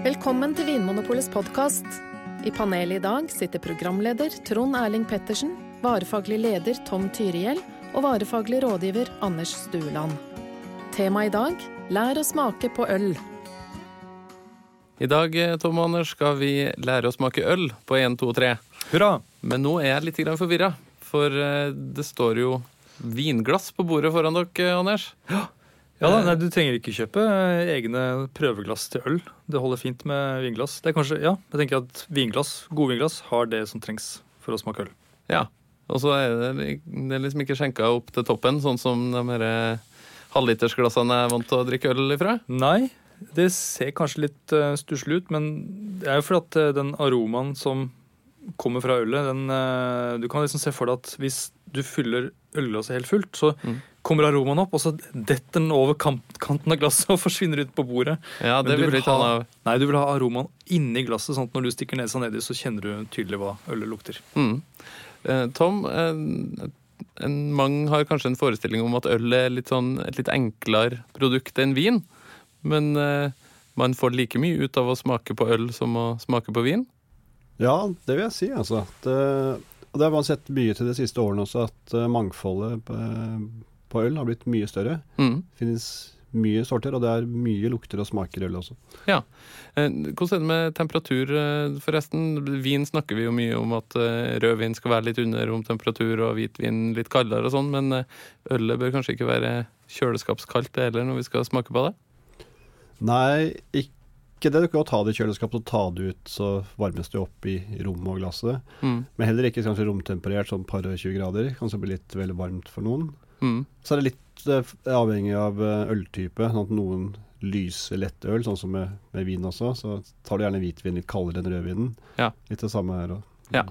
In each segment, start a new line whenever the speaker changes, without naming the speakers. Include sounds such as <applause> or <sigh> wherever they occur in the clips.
Velkommen til Vinmonopolets podkast. I panelet i dag sitter programleder Trond Erling Pettersen, varefaglig leder Tom Tyrihjell og varefaglig rådgiver Anders Stueland. Tema i dag lær å smake på øl.
I dag Tom og Anders, skal vi lære å smake øl på 1, 2, 3.
Hurra!
Men nå er jeg litt forvirra, for eh, det står jo vinglass på bordet foran dere, Anders.
Ja, da, nei, Du trenger ikke kjøpe eh, egne prøveglass til øl. Det holder fint med vinglass. Det er kanskje, ja, jeg tenker at vinglass, Gode vinglass har det som trengs for å smake øl.
Ja, Og så er det, det er liksom ikke skjenka opp til toppen, sånn som de her eh, halvlitersglassene er vant til å drikke øl ifra.
Nei, det ser kanskje litt uh, stusslig ut, men det er jo fordi at uh, den aromaen som kommer fra ølet, den uh, Du kan liksom se for deg at hvis du fyller ølglasset helt fullt, så mm. Kommer aromaen opp, og så detter den over kanten av glasset og <laughs> forsvinner ut på bordet.
Ja, det vil
vil ha, Nei, du vil ha aromaen inni glasset, sånn at når du stikker nesa nedi, så kjenner du tydelig hva ølet lukter.
Mm. Tom, en, mange har kanskje en forestilling om at øl er litt sånn, et litt enklere produkt enn vin. Men uh, man får like mye ut av å smake på øl som å smake på vin?
Ja, det vil jeg si, altså. Det, det har man sett mye til de siste årene også, at uh, mangfoldet på, øl har blitt mye større. Mm. Finnes mye sorter, og det er mye lukter og smaker øl også.
Ja. Eh, hvordan er det med temperatur, forresten? Vin snakker vi jo mye om at rødvin skal være litt under romtemperatur og hvitvin litt kaldere og sånn, men ølet bør kanskje ikke være kjøleskapskaldt heller når vi skal smake på det?
Nei, ikke det. Du kan ta det i kjøleskapet og ta det ut, så varmes det opp i rommet og glasset. Mm. Men heller ikke kanskje romtemperert sånn par og 20 grader. Kanskje bli litt veldig varmt for noen. Mm. Så er det litt uh, avhengig av uh, øltype. sånn at Noen lyse lettøl, sånn som med, med, vin også. Så tar du gjerne hvitvin litt kaldere enn rødvinen. Ja. Litt det samme her òg.
Ja.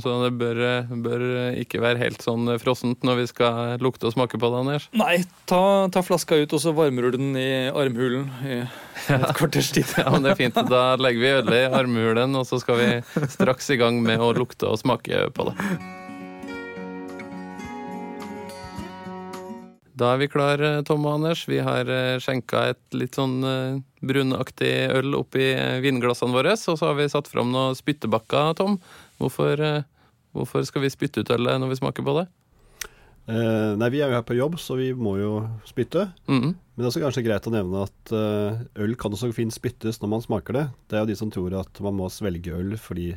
Så det bør, bør, ikke være helt sånn frossent når vi skal lukte og smake på det, Anders?
Nei, ta, ta flaska ut, og så varmer du den i armhulen i et kvarters tid. <laughs>
ja, men det er fint. Da legger vi ølet i armhulen, og så skal vi straks i gang med å lukte og smake på det. Da er vi klar, Tom og Anders. Vi har eh, skjenka et litt sånn eh, brunaktig øl oppi vinglassene våre. Og så har vi satt fram noen spyttebakker, Tom. Hvorfor, eh, hvorfor, skal vi spytte ut ølet når vi smaker på det?
Eh, nei, Vi er jo her på jobb, så vi må jo spytte. Mm -hmm. Men det er også kanskje greit å nevne at øl kan også fint spyttes når man smaker det. Det er jo de som tror at man må svelge øl fordi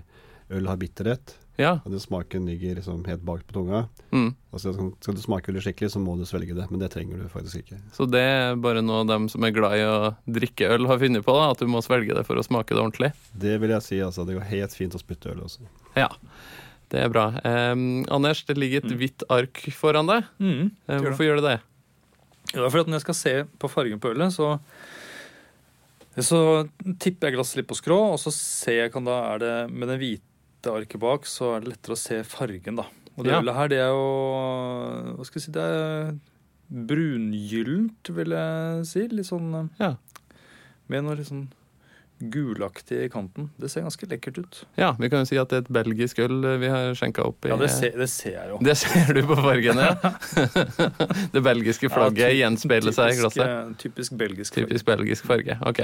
øl har bitterhet. Ja. Og den smaken ligger liksom helt bak på tunga. Mm. Altså, skal du smake veldig skikkelig, så må du svelge det. Men det trenger du faktisk ikke.
Så det er bare noe de som er glad i å drikke øl, har funnet på? da, At du må svelge det for å smake det ordentlig?
Det vil jeg si. altså. Det går helt fint å spytte øl også.
Ja, det er bra. Um, Anders, det ligger et mm. hvitt ark foran deg. Mm, um, hvorfor gjør det det?
Det er fordi at Når jeg skal se på fargen på ølet, så, så tipper jeg glasset litt på skrå, og så ser jeg hva da er det med den hvite arket bak, så er det lettere å se fargen. da. Og det ja. ølet her, det er jo Hva skal jeg si Det er brungyllent, vil jeg si. Litt sånn ja. Med noe litt sånn gulaktig i kanten. Det ser ganske lekkert ut.
Ja, vi kan jo si at det er et belgisk øl vi har skjenka opp i
Ja, det ser, det ser, jeg jo.
Det ser du på fargen, ja. <laughs> det belgiske flagget ja, gjenspeiler seg i glasset.
Eh, typisk belgisk
farge. Typisk belgisk farge, ok.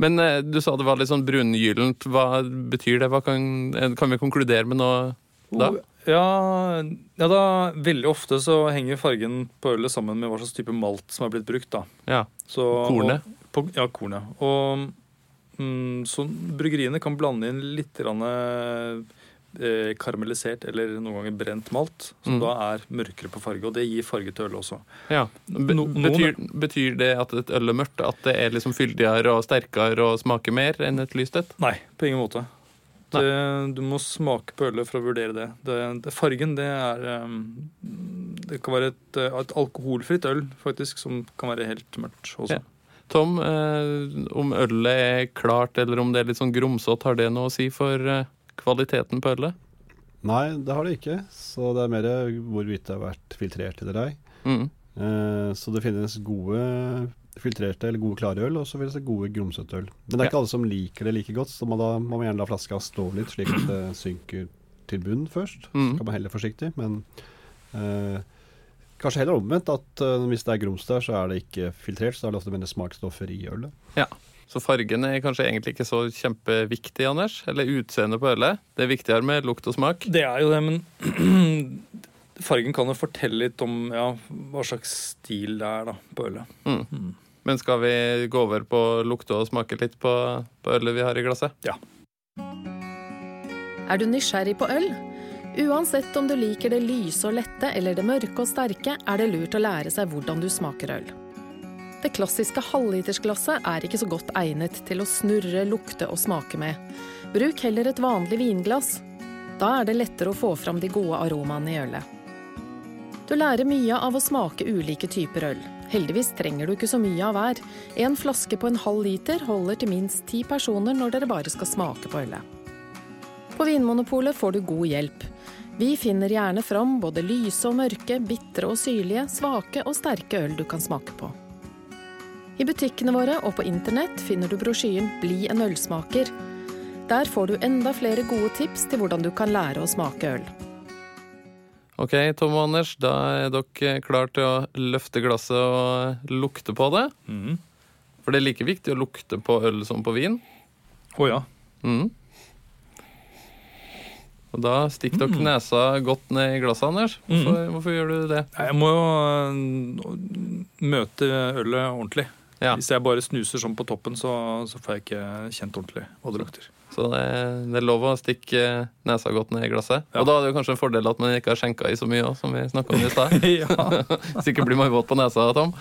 Men uh, du sa det var litt sånn brungyllent. Hva betyr det? Hva kan, eh, kan vi konkludere med noe da? Oh,
ja, ja, da Veldig ofte så henger fargen på ølet sammen med hva slags type malt som er blitt brukt. da.
Ja, så, Kornet?
Og, på, ja, kornet. Og så bryggeriene kan blande inn litt eh, karamellisert eller noen ganger brent malt, som mm. da er mørkere på farge. Og det gir farge til øl også.
Ja. Be betyr, betyr, det at et øl er mørkt, at det er liksom fyldigere og sterkere og smaker mer enn et lyst et?
Nei, på ingen måte. Det, du må smake på ølet for å vurdere det. det, det fargen, det er um, Det kan være et, et, alkoholfritt øl, faktisk, som kan være helt mørkt også. Ja.
Tom, eh, om ølet er klart eller om det er litt sånn grumsete, har det noe å si for eh, kvaliteten på ølet?
Nei, det har det ikke. Så det er mer hvorvidt det har vært filtrert eller ei. Mm. Eh, så det finnes gode filtrerte eller gode klare øl, og så finnes det gode grumsete øl. Men det er ikke ja. alle som liker det like godt, så man da må man gjerne la flaska stå litt, slik at det synker til bunnen først. Mm. Så kan man heller forsiktig, men eh, Kanskje heller omvendt, at uh, hvis det er grums der, så er det ikke filtrert, så er det ofte mindre smaksstoffer i ølet.
Ja, så fargen er kanskje egentlig ikke så kjempeviktig, Anders? Eller utseendet på ølet? Det er viktigere med lukt og smak?
Det er jo det, men <clears throat> fargen kan jo fortelle litt om ja, hva slags stil det er da, på ølet.
Mm. Mm. Men skal vi gå over på å lukte og smake litt på, på ølet vi har i glasset?
Ja.
Er du nysgjerrig på øl? Uansett om du liker det lyse og lette eller det mørke og sterke, er det lurt å lære seg hvordan du smaker øl. Det klassiske halvlitersglasset er ikke så godt egnet til å snurre, lukte og smake med. Bruk heller et vanlig vinglass. Da er det lettere å få fram de gode aromaene i ølet. Du lærer mye av å smake ulike typer øl. Heldigvis trenger du ikke så mye av hver. En flaske på en halv liter holder til minst ti personer når dere bare skal smake på ølet. På Vinmonopolet får du god hjelp. Vi finner gjerne fram både lyse og mørke, bitre og syrlige, svake og sterke øl du kan smake på. I butikkene våre og på internett finner du brosjyren Bli en ølsmaker. Der får du enda flere gode tips til hvordan du kan lære å smake øl.
Ok, Tom og Anders, da er dere klare til å løfte glasset og lukte på det.
Mm.
For det er like viktig å lukte på øl som på vin.
Å oh, ja.
Mm. Og da stikker dere mm. nesa godt ned i glasset, Anders. Hvorfor, mm. hvorfor gjør du det?
Jeg må jo øh, møte ølet ordentlig. Ja. Hvis jeg bare snuser sånn på toppen, så, så, får jeg ikke kjent ordentlig hva det lukter.
Så det, det, er lov å stikke nesa godt ned i glasset. Ja. Og da er det jo kanskje en fordel at man ikke har skjenka i så mye òg, som vi snakka om i stad. <laughs> Sikkert <laughs> blir man våt på nesa, Tom.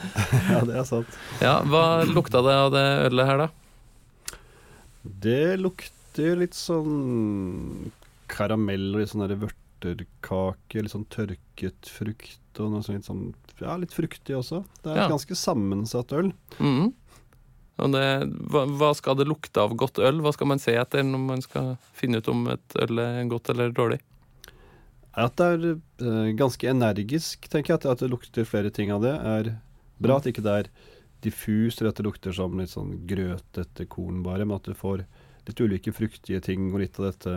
<laughs>
ja, det er sant.
Ja, Hva lukta det av det ølet her, da?
Det lukter litt sånn karamell og litt sånn vørterkake, litt sånn tørket frukt og noe sånt litt sånn ja, litt fruktig også. Det er et ja. ganske sammensatt øl.
Mm. Det, hva, hva, skal det lukte av godt øl? Hva skal man se etter når man skal finne ut om et øl er godt eller dårlig?
At det er uh, ganske energisk, tenker jeg. At, det lukter flere ting av det, er bra. At ikke det er diffust, eller at det lukter som litt sånn grøtete korn bare, men at du får litt ulike fruktige ting og litt av dette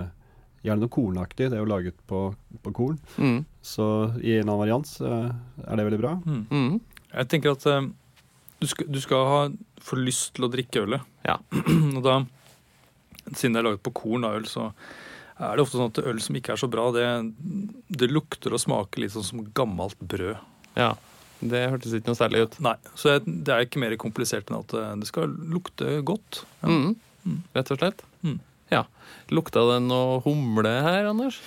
Gjerne noe kornaktig. Det er jo laget på, på korn. Mm. Så i en annen variant er det veldig bra.
Mm. Mm. Jeg tenker at uh, du, skal, du, skal, ha få lyst til å drikke ølet.
Ja. <clears throat>
og da, siden det er laget på korn av øl, så er det ofte sånn at øl som ikke er så bra, det, det lukter og smaker litt sånn som gammelt brød.
Ja, det hørtes ikke noe særlig ut.
Nei, så det er ikke mer komplisert enn at eh, det skal lukte godt. Ja.
Mm. mm. Rett og slett. Mm. Ja. Lukta det noe humle her, Anders?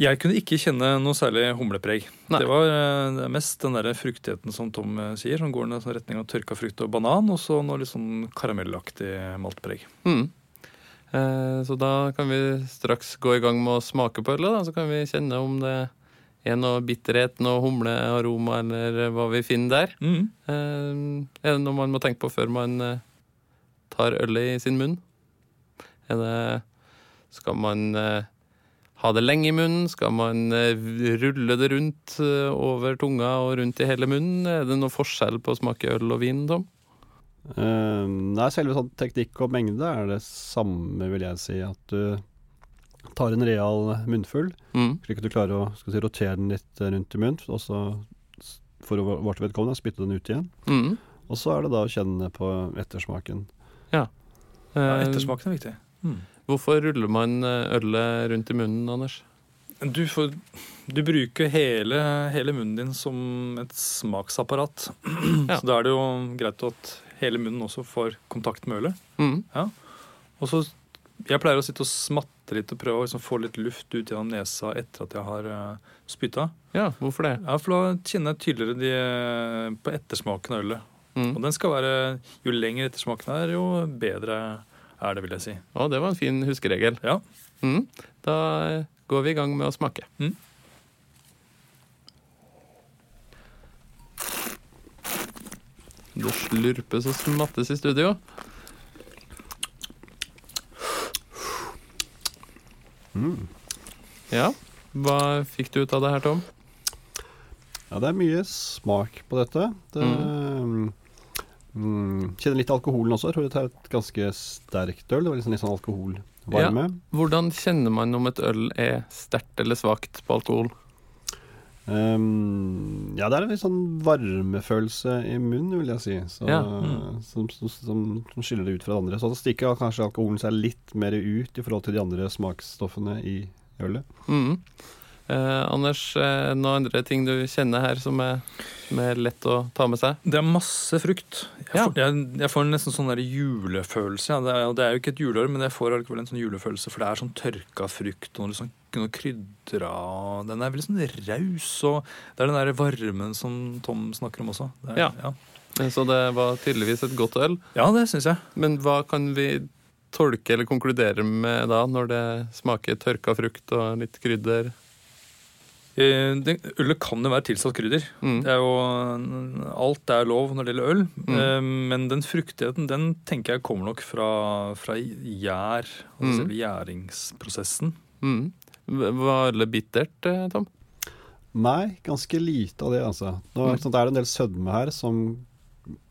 Jeg kunne ikke kjenne noe særlig humlepreg. Nei. Det var uh, mest den der fruktigheten som Tom uh, sier, som går i sånn retning av tørka frukt og banan, og så noe litt sånn karamellaktig maltpreg.
Mm. Eh, så da kan vi straks gå i gang med å smake på ølet. Så kan vi kjenne om det er noe bitterhet, noe humlearoma, eller hva vi finner der. Mm. er det noe man må tenke på før man tar ølet i sin munn? Er det Skal man eh, ha det lenge i munnen? Skal man eh, rulle det rundt eh, over tunga og rundt i hele munnen? Er det noe forskjell på å smake øl og vin, Tom?
Uh, nei, selve sånn teknikk og mengde er det samme, vil jeg si. At du tar en real munnfull, mm. slik at du klarer å si, rotere den litt rundt i munnen. Og så for vårt vedkommende spytte den ut igjen. Mm. Og så er det da å kjenne på ettersmaken.
Ja.
ja ettersmaken er viktig.
Mm. Hvorfor ruller man eh, ølet rundt i munnen, Anders?
Du, får, du bruker hele, hele, munnen din som et smaksapparat. <clears throat> Ja. Så da er det jo greit at hele munnen også får kontakt med ølet. Mm. Ja. Og så, Jeg pleier å sitte og smatte litt og prøve å liksom få litt luft ut gjennom nesa etter at jeg har uh, spytta.
Ja, hvorfor det?
Ja, For da kjenner jeg tydeligere de, uh, på ettersmaken av ølet. Mm. Og den skal være, Jo lenger ettersmaken er, jo bedre er det, vil jeg si.
Å, det var en fin huskeregel.
Ja.
Mm. Da går vi i gang med å smake. Mm. Det slurpes og smattes i studio. Mm. Ja, hva fikk du ut av det her, Tom?
Ja, det er mye smak på dette. Det, mm. Mm, kjenner litt alkoholen også. Jeg tror det er et ganske sterkt øl. Det var liksom litt sånn alkoholvarme. Ja.
Hvordan kjenner man om et øl er sterkt eller svakt på alkohol?
Um, ja, det er en litt sånn varmefølelse i munnen, vil jeg si, så,
Ja.
Mm.
som, som, som, som skiller det ut fra det andre. Så stikker kanskje alkoholen seg litt mer ut i forhold til de andre smaksstoffene i ølet.
Mm. Eh, Anders, eh, noen andre ting du kjenner her som er, som er lett å ta med seg?
Det er masse frukt. Jeg,
Ja.
får, jeg, jeg får nesten sånn der julefølelse. Ja. Det, er, det er jo ikke et juleår, men jeg får allikevel en sånn julefølelse, for det er sånn tørka frukt og noe, sånn, noe krydra Den er veldig sånn raus, og det er den der varmen som Tom snakker om også. Det er,
Ja.
ja.
Så det var tydeligvis et godt øl.
ja, det syns jeg.
Men hva kan vi tolke eller konkludere med da, når det smaker tørka frukt og litt krydder?
Eh, ølet kan jo være tilsatt krydder.
Mm.
Det er jo, alt er lov når det gjelder øl,
Mm.
eh, men den fruktigheten den tenker jeg kommer nok fra, fra gjær, altså
Mm.
selve gjæringsprosessen.
Mm. Var ølet bittert, eh, Tom?
Nei, ganske lite av det, altså. Nå,
Mm.
ikke det er en del sødme her som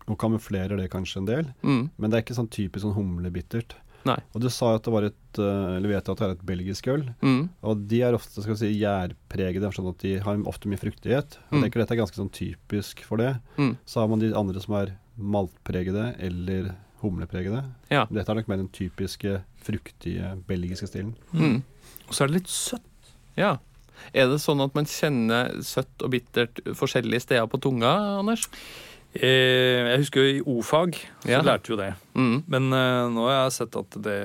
og kamuflerer det kanskje en del,
Mm.
men det er ikke sånn typisk sånn humlebittert.
Nei.
Og du sa at det var et eh, eller vet at det er et belgisk øl,
Mm.
og de er ofte skal vi si, gjærpregede, sånn at de har ofte mye fruktighet.
Mm.
Jeg tenker dette er ganske sånn typisk for det.
Mm.
Så har man de andre som er maltpregede eller humlepregede.
Ja.
Dette er nok mer den typiske fruktige belgiske stilen.
Mm.
Og så er det litt søtt.
Ja. Er det sånn at man kjenner søtt og bittert forskjellige steder på tunga, Anders?
Eh, jeg husker jo i o-fag så
Ja.
lærte vi jo det.
Mm.
Men eh, nå har jeg sett at det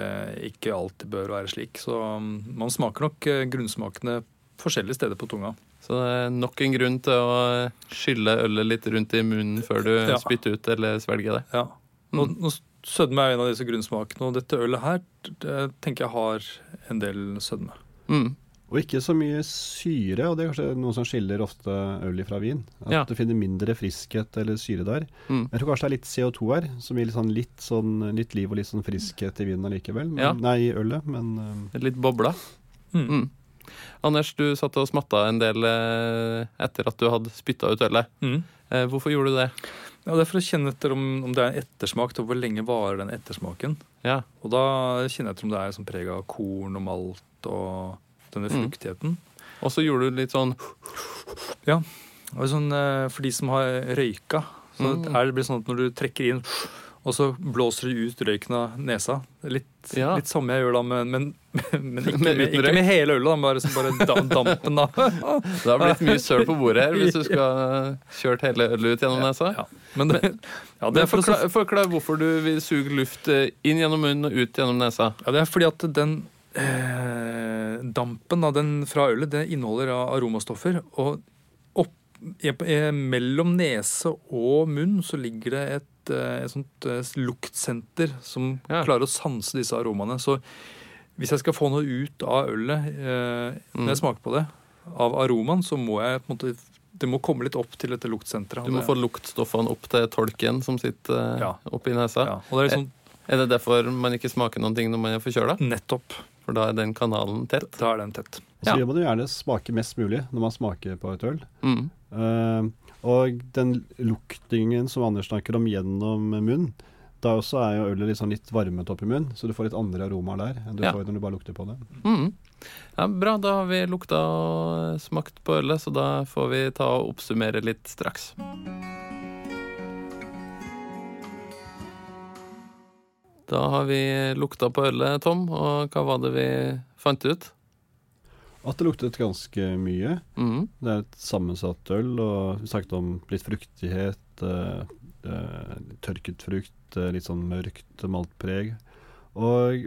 ikke alltid bør være slik. Så um, man smaker nok eh, grunnsmakene forskjellige steder på tunga.
Så det er nok en grunn til å skylle ølet litt rundt i munnen før du
Ja.
spytter ut eller svelger det.
Ja. Nå,
Mm.
nå Sødme er en av disse grunnsmakene, og dette ølet her det tenker jeg har en del sødme.
Mm.
Og ikke så mye syre, og det er kanskje noe som skiller ofte øl fra vin. At
Ja.
du finner mindre friskhet eller syre der.
Mm.
Jeg tror kanskje det er litt CO2 her, som gir litt, sånn, litt, sånn, litt liv og litt sånn friskhet i vinen allikevel. Men,
Ja.
Nei, i ølet, men uh...
Litt bobla.
Mm.
Mm. Anders, du satt og smatta en del eh, etter at du hadde spytta ut ølet.
Mm.
Eh, Hvorfor gjorde du det?
Ja, Det er for å kjenne etter om, om det er en ettersmak, og hvor lenge varer den ettersmaken.
Ja.
Og da kjenner jeg etter om det er sånn preg av korn og malt og denne
Mm.
fruktigheten.
Og så gjorde du litt sånn
Og sånn, eh, for de som har røyka, så
Mm.
er det blir sånn at når du trekker inn, og så blåser du ut røyken av nesa. Litt,
Ja.
litt samme jeg gjør da, men, men, men ikke, <laughs> med, ikke med hele ølet, da, bare, bare da, dampen, da. <laughs>
Det har blitt mye søl på bordet her hvis du skal kjørt hele ølet ut gjennom nesa.
Ja, men det, <laughs> ja,
Men
for
forklar, forklar hvorfor du vil suge luft eh, inn gjennom munnen og ut gjennom nesa.
ja, det er fordi at den eh, dampen av den fra ølet det inneholder aromastoffer. Og opp, mellom nese og munn så ligger det et, eh, et sånt eh, luktsenter som
Ja.
klarer å sanse disse aromaene. Så hvis jeg skal få noe ut av ølet eh,
Mm.
når jeg smaker på det, av aromaen, så må jeg på en måte det må komme litt opp til dette luktsenteret.
Du må få luktstoffene opp til tolken som sitter eh,
Ja.
oppi nesa.
ja, og det er liksom
Er det derfor man ikke smaker noen ting når man er forkjøla?
nettopp.
For da er den kanalen tett?
Da er den tett.
så
Ja.
vil man jo gjerne smake mest mulig når man smaker på et øl.
Mm.
Uh, og den luktingen som Anders snakker om gjennom munnen, da også er jo ølet liksom litt varmet opp i munnen, så du får litt andre aromaer der enn du
Ja.
får når du bare lukter på det.
Mm. Ja, bra, da har vi lukta og smakt på ølet, så da får vi ta og oppsummere litt straks. Da har vi lukta på ølet, Tom, og hva var det vi fant ut?
At det luktet ganske mye.
Mm.
Det er et sammensatt øl, og vi snakket om litt fruktighet, eh, eh, tørket frukt, eh, litt sånn mørkt maltpreg. Og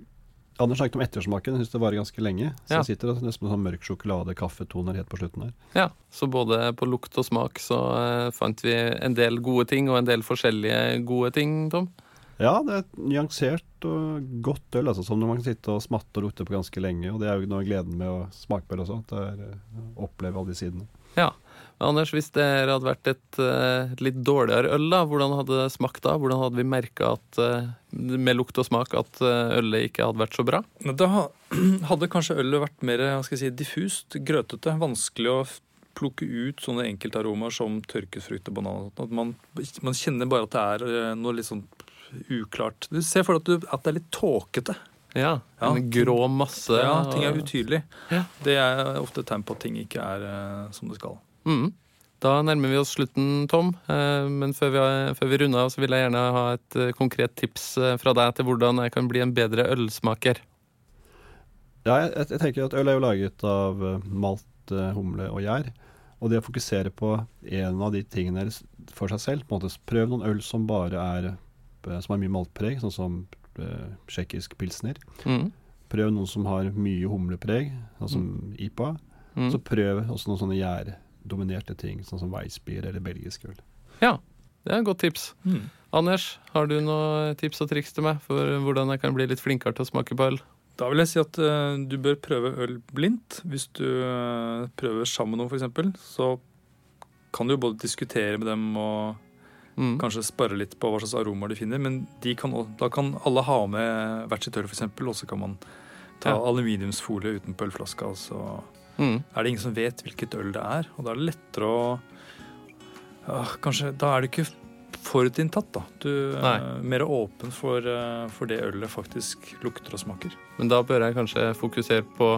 Anders snakket om ettersmaken, jeg syns det varer ganske lenge. Så
Ja.
jeg sitter det nesten med sånn mørk sjokolade, kaffetoner helt på slutten her.
Ja, så både på lukt og smak så eh, fant vi en del gode ting, og en del forskjellige gode ting, Tom.
Ja, det er et nyansert og godt øl, altså, som man kan sitte og smatte og rote på ganske lenge. Og det er jo noe av gleden med å smake på det også, at det er eh, å oppleve alle de sidene.
Ja. Anders, hvis det hadde vært et, eh, et litt dårligere øl, da, hvordan hadde det smakt da? Hvordan hadde vi merka uh, med lukt og smak at eh, ølet ikke hadde vært så bra?
Da <clears throat> hadde kanskje ølet vært mer skal jeg si, diffust, grøtete. Vanskelig å plukke ut sånne enkeltaromaer som tørket frukt og banan. At man, man kjenner bare at det er eh, noe litt sånn uklart. Du ser for deg at, du- at det er litt tåkete.
Ja,
Ja,
En grå masse.
Ja, ting er utydelig.
Ja.
Det er ofte et tegn på at ting ikke er uh, som det skal.
Mm. Da nærmer vi oss slutten, Tom. Uh, men før vi, før vi runder av, så vil jeg gjerne ha et uh, konkret tips fra deg til hvordan jeg kan bli en bedre ølsmaker.
Ja, jeg, jeg tenker at øl er jo laget av malt, humle og gjær. Og det å fokusere på en av de tingene for seg selv på en måte Prøv noen øl som bare er som har mye maltpreg, sånn som uh, tsjekkisk pilsner. Mm. Prøv noen som har mye humlepreg, sånn som mm. IPA. Mm. Så prøv også noen sånne gjærdominerte ting, sånn som Weissbier eller belgisk øl.
Ja, det er et godt tips. Mm. Anders, har du noen tips og triks til meg for hvordan jeg kan bli litt flinkere til å smake på øl?
Da vil jeg si at uh, du bør prøve øl blindt. Hvis du uh, prøver sammen med noen, f.eks., så kan du både diskutere med dem og mm. kanskje spørre litt på hva slags aromaer de finner. Men de kan, da kan alle ha med hvert sitt øl, f.eks., og så kan man ta ja. aluminiumsfolie utenpå ølflaska. Så mm. er det ingen som vet hvilket øl det er. Og da er det lettere å ja, Kanskje Da er det ikke forutinntatt, da. Du er mer åpen for, eh, for, det ølet faktisk lukter og smaker.
Men da bør jeg kanskje fokusere på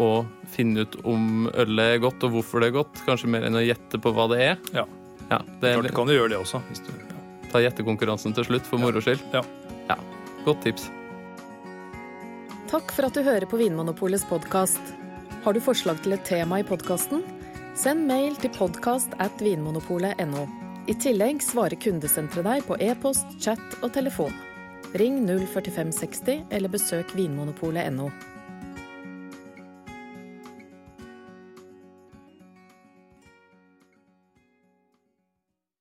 å finne ut om ølet er godt, og hvorfor det er godt, kanskje mer enn å gjette på hva det er.
Ja. Ja det er, Klart kan du gjøre det også. Hvis du,
ja. Ta gjettekonkurransen til slutt, for moro skyld.
Ja.
ja. Godt tips.
Takk for at du hører på Vinmonopolets podkast. Har du forslag til et tema i podkasten? Send mail til podkast at vinmonopolet.no. I tillegg svarer kundesenteret deg på e-post, chat og telefon. Ring 04560 eller besøk vinmonopolet.no.